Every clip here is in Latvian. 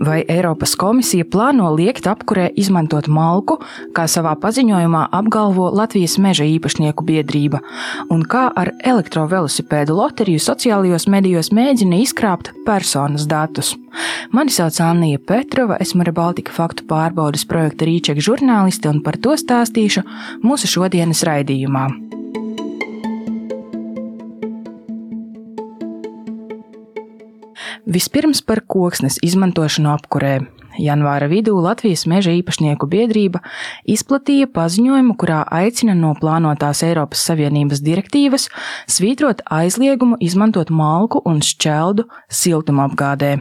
Vai Eiropas komisija plāno liekt apkurē izmantot malku, kā savā paziņojumā apgalvo Latvijas meža īpašnieku biedrība, un kā ar elektrovelosipēdu loteriju sociālajos medijos mēģina izkrāpt personas datus. Mani sauc Anija Petrova, esmu Rebaltika faktu pārbaudas projekta Rīčeka žurnāliste un par to stāstīšu mūsu šodienas raidījumā. Vispirms par koksnes izmantošanu apkurē. Janvāra vidū Latvijas meža īpašnieku biedrība izplatīja paziņojumu, kurā aicina no plānotās Eiropas Savienības direktīvas svītrot aizliegumu izmantot malku un šķeldu siltumapgādē.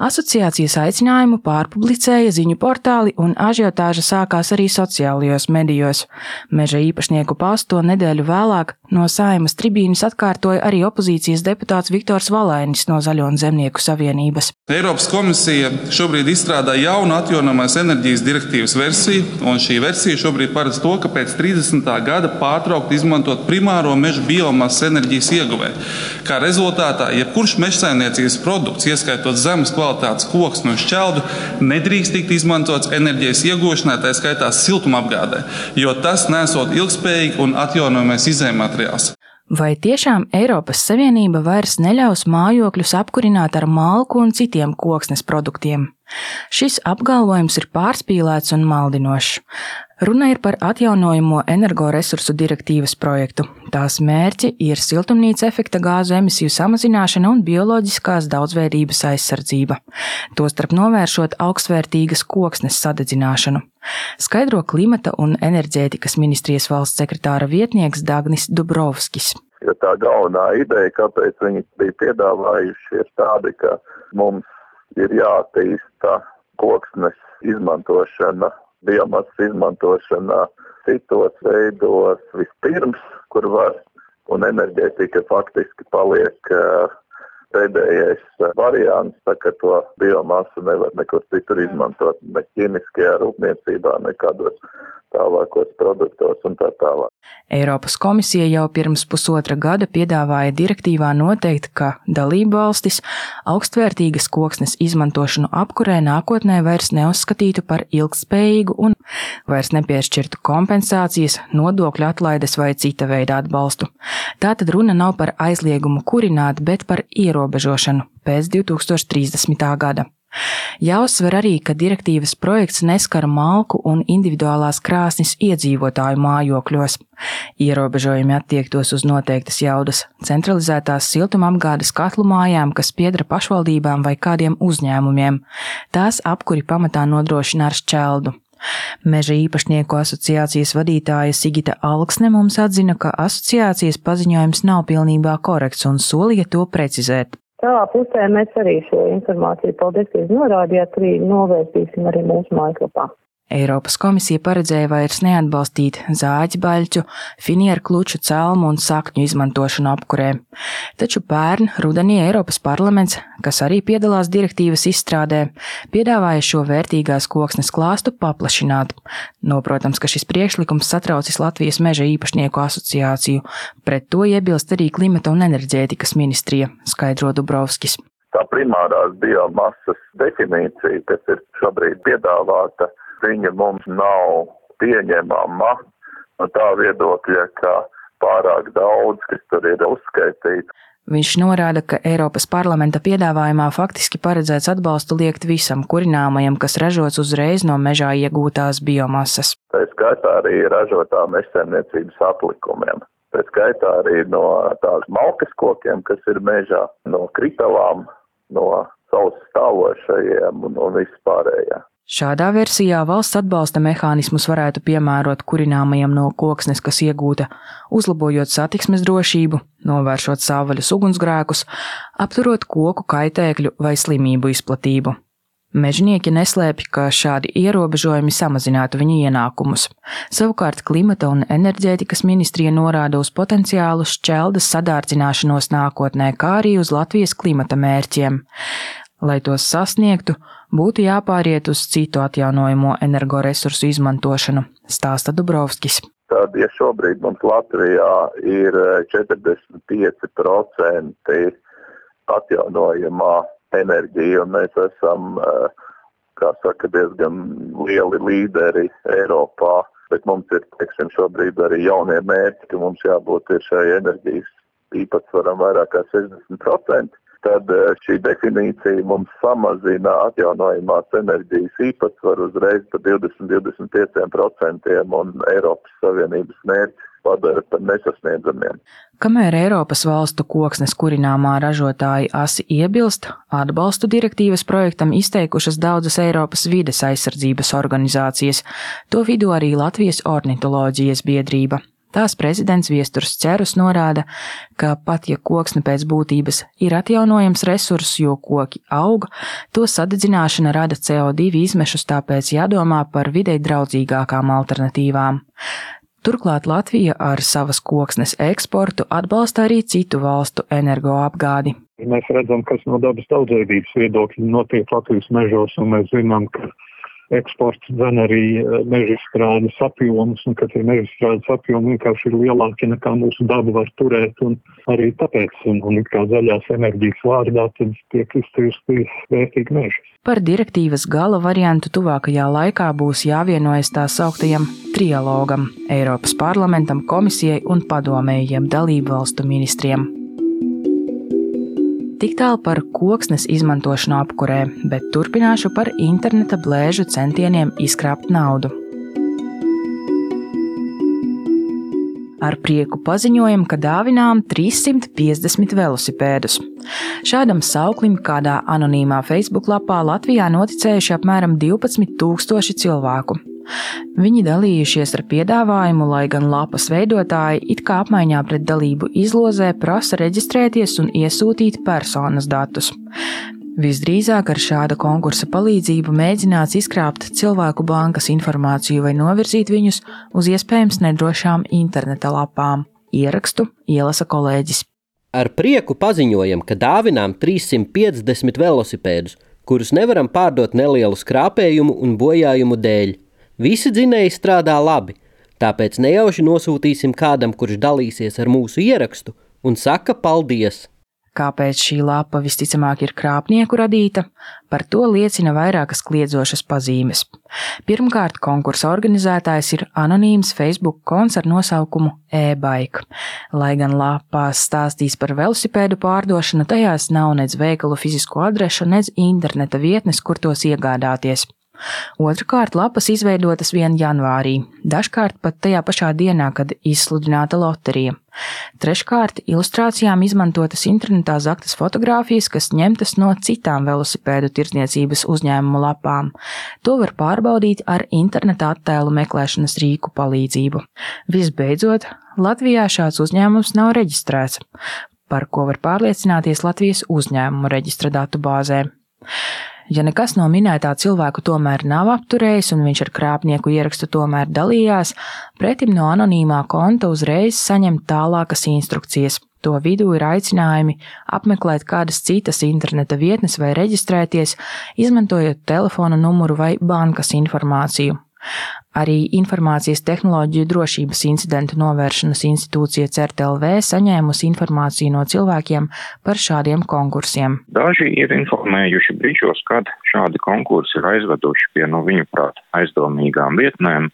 Asociācijas aicinājumu pārpublicēja ziņu portāli un ažiotāža sākās arī sociālajos medijos. Meža īpašnieku pasto nedēļu vēlāk no saimas tribīnas atkārtoja arī opozīcijas deputāts Viktors Valainis no Zaļo un Zemnieku savienības. Eiropas komisija šobrīd izstrādā jaunu atjaunamās enerģijas direktīvas versiju, un šī versija šobrīd paredz to, ka pēc 30. gada pārtraukt izmantot primāro meža biomasas enerģijas ieguvē. Kā rezultātā, jebkurš mežsaimniecības produkts, ieskaitot zemes, zemes kvalitātes koks no šķeldu nedrīkst tikt izmantots enerģijas iegūšanai, tā skaitā siltumapgādē, jo tas nesot ilgspējīgi un atjaunojamais izējmateriāls. Vai tiešām Eiropas Savienība vairs neļaus mājokļus apkurināt ar malku un citiem koksnes produktiem? Šis apgalvojums ir pārspīlēts un maldinošs. Runa ir par atjaunojamo energoresursu direktīvas projektu. Tās mērķi ir siltumnīca efekta gāzu emisiju samazināšana un bioloģiskās daudzveidības aizsardzība, tostarp novēršot augstvērtīgas koksnes sadedzināšanu. Skaidro klimata un enerģētikas ministrijas valsts sekretāra vietnieks Dagnis Dubrovskis. Ja tā galvenā ideja, kāpēc viņi bija piedāvājuši, ir tāda, ka mums ir jātīsta koksnes izmantošana biomasas izmantošanā citos veidos. Vispirms, kur var, un enerģētika faktiski paliek uh, pēdējais variants, tā ka to biomasu nevar nekur citur izmantot, ne ķīmiskajā rūpniecībā, nekādos tālākos produktos un tā tālāk. Eiropas komisija jau pirms pusotra gada piedāvāja direktīvā noteikt, ka dalību valstis augstvērtīgas koksnes izmantošanu apkurē nākotnē vairs neuzskatītu par ilgspējīgu un vairs nepiešķirtu kompensācijas, nodokļu atlaides vai cita veida atbalstu. Tātad runa nav par aizliegumu kurināt, bet par ierobežošanu pēc 2030. gada. Jāuzsver arī, ka direktīvas projekts neskar malku un individuālās krāsnes iedzīvotāju mājokļos. Ierobežojumi attiektos uz noteiktas jaudas centralizētās siltumapgādes katlu mājām, kas piedara pašvaldībām vai kādiem uzņēmumiem. Tās apkuri pamatā nodrošina ar šķeldu. Meža īpašnieku asociācijas vadītāja Sigita Alksne mums atzina, ka asociācijas paziņojums nav pilnībā korekts un solīja to precizēt. Savā pusē mēs arī šo informāciju, paldies, ka jūs norādījāt, arī novērsīsim arī mūsu mājaslapā. Eiropas komisija paredzēja vairs neatbalstīt zāģbaļķu, finieru kluču celmu un sakņu izmantošanu apkurē. Taču pērn rudenī Eiropas parlaments, kas arī piedalās direktīvas izstrādē, piedāvāja šo vērtīgās koksnes klāstu paplašināt. Noprotams, ka šis priekšlikums satraucis Latvijas meža īpašnieku asociāciju, pret to iebilst arī klimata un enerģētikas ministrija, skaidro Dubrovskis. Tā primārās biomasas definīcija, kas ir šobrīd piedāvāta, viņa mums nav pieņemama no tā viedokļa, ka pārāk daudz, kas tur ir uzskaitīts. Viņš norāda, ka Eiropas parlamenta piedāvājumā faktiski paredzēts atbalstu liekt visam kurināmajam, kas ražots uzreiz no mežā iegūtās biomasas. Tā skaitā arī ražotā mežsaimniecības atlikumiem. Tā skaitā arī no tās malkas kokiem, kas ir mežā, no kritalām, no saules stāvošajiem un, un vispārējā. Šādā versijā valsts atbalsta mehānismus varētu piemērot kurināmajam no koksnes, kas iegūta, uzlabojot satiksmes drošību, novēršot savvaļas ugunsgrēkus, apturot koku kaitēkļu vai slimību izplatību. Mežnieki neslēpj, ka šādi ierobežojumi samazinātu viņu ienākumus. Savukārt klimata un enerģētikas ministrija norāda uz potenciālu šķeldas sadārdzināšanos nākotnē, kā arī uz Latvijas klimata mērķiem. Lai tos sasniegtu, būtu jāpāriet uz citu atjaunojamo energoresursu izmantošanu, stāsta Dubrovskis. Tad, ja šobrīd mums Latvijā ir 45% atjaunojamā enerģija, un mēs esam kā saka, diezgan lieli līderi Eiropā, bet mums ir, teiksim, šobrīd arī jaunie mērķi, ka mums jābūt šai enerģijas īpatsvaram vairāk kā 60%. Tad šī definīcija mums samazina atjaunojumās enerģijas īpatsvaru uzreiz par 20-25% un Eiropas Savienības mērķis padara par nesasniedzamiem. Kamēr Eiropas valstu koksnes kurināmā ražotāji asi iebilst, atbalstu direktīvas projektam izteikušas daudzas Eiropas vides aizsardzības organizācijas, to vidū arī Latvijas ornitoloģijas biedrība. Tās prezidents Viesturs Cerus norāda, ka pat ja koksne pēc būtības ir atjaunojams resurss, jo koki aug, to sadedzināšana rada CO2 izmešus, tāpēc jādomā par videi draudzīgākām alternatīvām. Turklāt Latvija ar savas koksnes eksportu atbalsta arī citu valstu energoapgādi. Mēs redzam, kas no dabas daudzveidības viedokļa notiek Latvijas mežos, un mēs zinām, ka eksports dzen arī eh, mežstrādes apjomus, un ka tie mežstrādes apjomi vienkārši ir lielāki nekā mūsu daba var turēt, arī tāpēc, un, un kā zaļās enerģijas vārdā, tad tiek izcirsti vērtīgi meži. Par direktīvas gala variantu tuvākajā laikā būs jāvienojas tā sauktajam trialogam Eiropas parlamentam, komisijai un padomējiem dalību valstu ministriem. Tik tālu par koksnes izmantošanu apkurē, bet turpināšu par interneta blēžu centieniem izkrāpt naudu. Ar prieku paziņojam, ka dāvinām 350 velosipēdus. Šādam sauklim kādā anonīmā Facebook lapā Latvijā noticējuši apmēram 12,000 cilvēku. Viņi dalījušies ar piedāvājumu, lai gan lapas veidotāji it kā apmaiņā pret dalību izlozē prasa reģistrēties un iesūtīt personas datus. Visdrīzāk ar šāda konkursa palīdzību mēģināts izkrāpt cilvēku bankas informāciju vai novirzīt viņus uz iespējams nedrošām interneta lapām. Ierakstu ielasa kolēģis. Ar prieku paziņojam, ka dāvinām 350 velosipēdus, kurus nevaram pārdot nelielu skrāpējumu un bojājumu dēļ. Visi dzinēji strādā labi, tāpēc nejauši nosūtīsim kādam, kurš dalīsies ar mūsu ierakstu un saka paldies. Kāpēc šī lapa visticamāk ir krāpnieku radīta, par to liecina vairākas kliedzošas pazīmes. Pirmkārt, konkursa organizētājs ir anonīms Facebook konts ar nosaukumu e-bike. Lai gan lapās stāstīs par velosipēdu pārdošanu, tajās nav nec veikalu fizisko adrešu, nec interneta vietnes, kur tos iegādāties. Otrakārt, lapas izveidotas vien janvārī, dažkārt pat tajā pašā dienā, kad izsludināta loterija. Treškārt, ilustrācijām izmantotas internetā zaktas fotogrāfijas, kas ņemtas no citām velosipēdu tirdzniecības uzņēmumu lapām. To var pārbaudīt ar interneta attēlu meklēšanas rīku palīdzību. Visbeidzot, Latvijā šāds uzņēmums nav reģistrēts, par ko var pārliecināties Latvijas uzņēmumu reģistra datu bāzē. Ja nekas no minētā cilvēku tomēr nav apturējis un viņš ar krāpnieku ierakstu tomēr dalījās, pretim no anonīmā konta uzreiz saņem tālākas instrukcijas. To vidū ir aicinājumi apmeklēt kādas citas interneta vietnes vai reģistrēties, izmantojot telefona numuru vai bankas informāciju. Arī Informācijas tehnoloģiju drošības incidentu novēršanas institūcija CERTLV saņēmusi informāciju no cilvēkiem par šādiem konkursiem. Daži ir informējuši brīžos, kad šādi konkursi ir aizveduši pie no viņu prāt aizdomīgām vietnēm,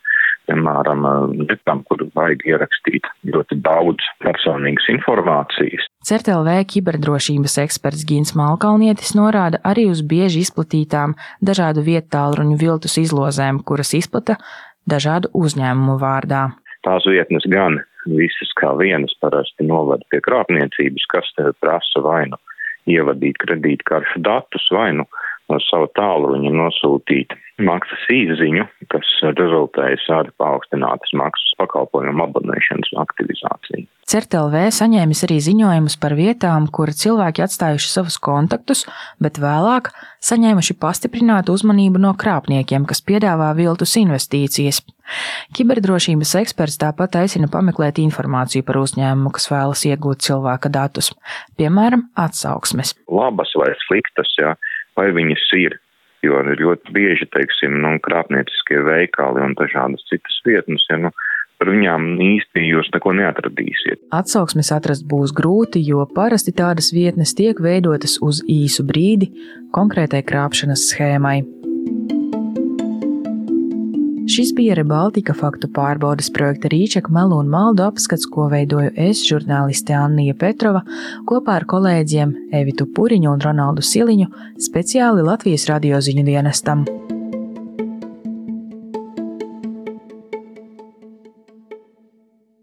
piemēram, vietām, kur vajag ierakstīt ļoti daudz personīgas informācijas. CERTLV kiberdrošības eksperts Gins Malkalnietis norāda arī uz bieži izplatītām dažādu vietu tālruņu viltus izlozēm, kuras izplata dažādu uzņēmumu vārdā. Tās vietnes gan visas kā vienas parasti novada pie krāpniecības, kas prasa vainu ievadīt kredītkaršu datus, vainu no savu tālruņa nosūtīt maksas īziņu, kas rezultējas ar paaugstinātas maksas pakalpojumu abonēšanas aktivizāciju. CERTLV saņēmis arī ziņojumus par vietām, kur cilvēki atstājuši savus kontaktus, bet vēlāk saņēmuši pastiprinātu uzmanību no krāpniekiem, kas piedāvā viltus investīcijas. Kiberdrošības eksperts tāpat aicina pameklēt informāciju par uzņēmumu, kas vēlas iegūt cilvēka datus, piemēram, atsauksmes. Labas vai sliktas, jā, vai viņas ir jo ir ļoti bieži, teiksim, nu, krāpnieciskie veikali un dažādas citas vietnes, ja, nu, par viņām īsti jūs neko neatradīsiet. Atsauksmes atrast būs grūti, jo parasti tādas vietnes tiek veidotas uz īsu brīdi konkrētai krāpšanas schēmai. Šis bija Rebaltika faktu pārbaudas projekta Rīčeka melu un maldu apskats, ko veidoju es, žurnāliste Annija Petrova, kopā ar kolēģiem Evitu Puriņu un Ronaldu Siliņu, speciāli Latvijas radioziņu dienestam.